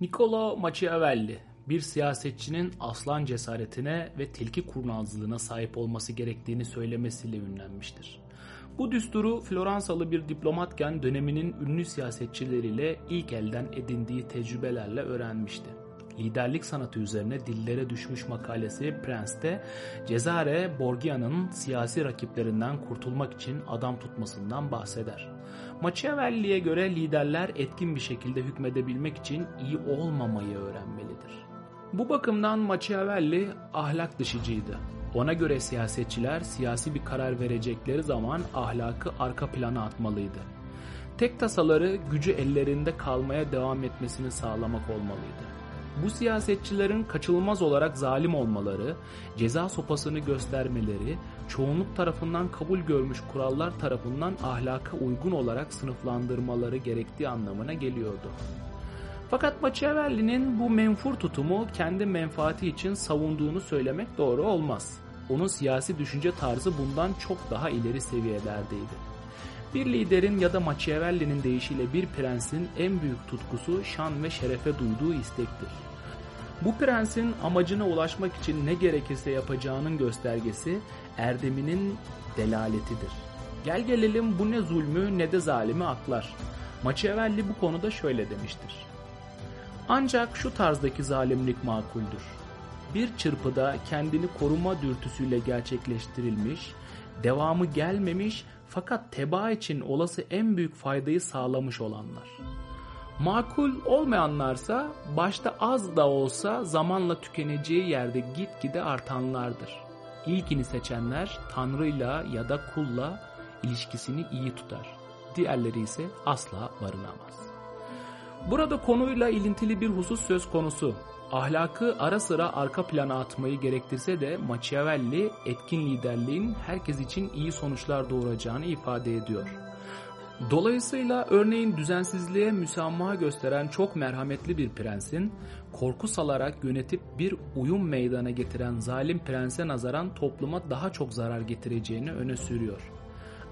Niccolo Machiavelli bir siyasetçinin aslan cesaretine ve tilki kurnazlığına sahip olması gerektiğini söylemesiyle ünlenmiştir. Bu düsturu Floransalı bir diplomatken döneminin ünlü siyasetçileriyle ilk elden edindiği tecrübelerle öğrenmişti. Liderlik sanatı üzerine dillere düşmüş makalesi Prens'te Cesare Borgia'nın siyasi rakiplerinden kurtulmak için adam tutmasından bahseder. Machiavelli'ye göre liderler etkin bir şekilde hükmedebilmek için iyi olmamayı öğrenmelidir. Bu bakımdan Machiavelli ahlak dışıcıydı. Ona göre siyasetçiler siyasi bir karar verecekleri zaman ahlakı arka plana atmalıydı. Tek tasaları gücü ellerinde kalmaya devam etmesini sağlamak olmalıydı. Bu siyasetçilerin kaçınılmaz olarak zalim olmaları, ceza sopasını göstermeleri, çoğunluk tarafından kabul görmüş kurallar tarafından ahlaka uygun olarak sınıflandırmaları gerektiği anlamına geliyordu. Fakat Machiavelli'nin bu menfur tutumu kendi menfaati için savunduğunu söylemek doğru olmaz. Onun siyasi düşünce tarzı bundan çok daha ileri seviyelerdeydi. Bir liderin ya da Machiavelli'nin deyişiyle bir prensin en büyük tutkusu şan ve şerefe duyduğu istektir. Bu prensin amacına ulaşmak için ne gerekirse yapacağının göstergesi erdeminin delaletidir. Gel gelelim bu ne zulmü ne de zalimi aklar. Machiavelli bu konuda şöyle demiştir. Ancak şu tarzdaki zalimlik makuldür. Bir çırpıda kendini koruma dürtüsüyle gerçekleştirilmiş, devamı gelmemiş fakat teba için olası en büyük faydayı sağlamış olanlar. Makul olmayanlarsa başta az da olsa zamanla tükeneceği yerde gitgide artanlardır. İlkini seçenler Tanrı'yla ya da kulla ilişkisini iyi tutar. Diğerleri ise asla barınamaz. Burada konuyla ilintili bir husus söz konusu. Ahlakı ara sıra arka plana atmayı gerektirse de Machiavelli etkin liderliğin herkes için iyi sonuçlar doğuracağını ifade ediyor. Dolayısıyla örneğin düzensizliğe müsamaha gösteren çok merhametli bir prensin korku salarak yönetip bir uyum meydana getiren zalim prense nazaran topluma daha çok zarar getireceğini öne sürüyor.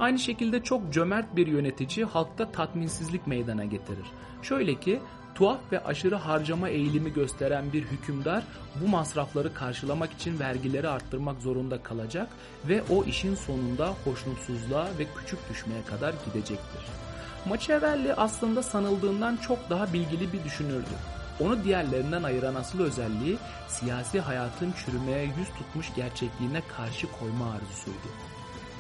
Aynı şekilde çok cömert bir yönetici halkta tatminsizlik meydana getirir. Şöyle ki tuhaf ve aşırı harcama eğilimi gösteren bir hükümdar bu masrafları karşılamak için vergileri arttırmak zorunda kalacak ve o işin sonunda hoşnutsuzluğa ve küçük düşmeye kadar gidecektir. Machiavelli aslında sanıldığından çok daha bilgili bir düşünürdü. Onu diğerlerinden ayıran asıl özelliği siyasi hayatın çürümeye yüz tutmuş gerçekliğine karşı koyma arzusuydu.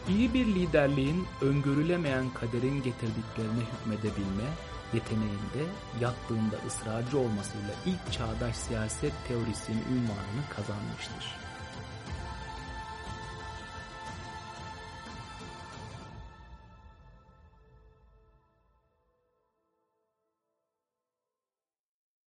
İyi bir liderliğin öngörülemeyen kaderin getirdiklerine hükmedebilme yeteneğinde yattığında ısrarcı olmasıyla ilk çağdaş siyaset teorisinin ünvanını kazanmıştır.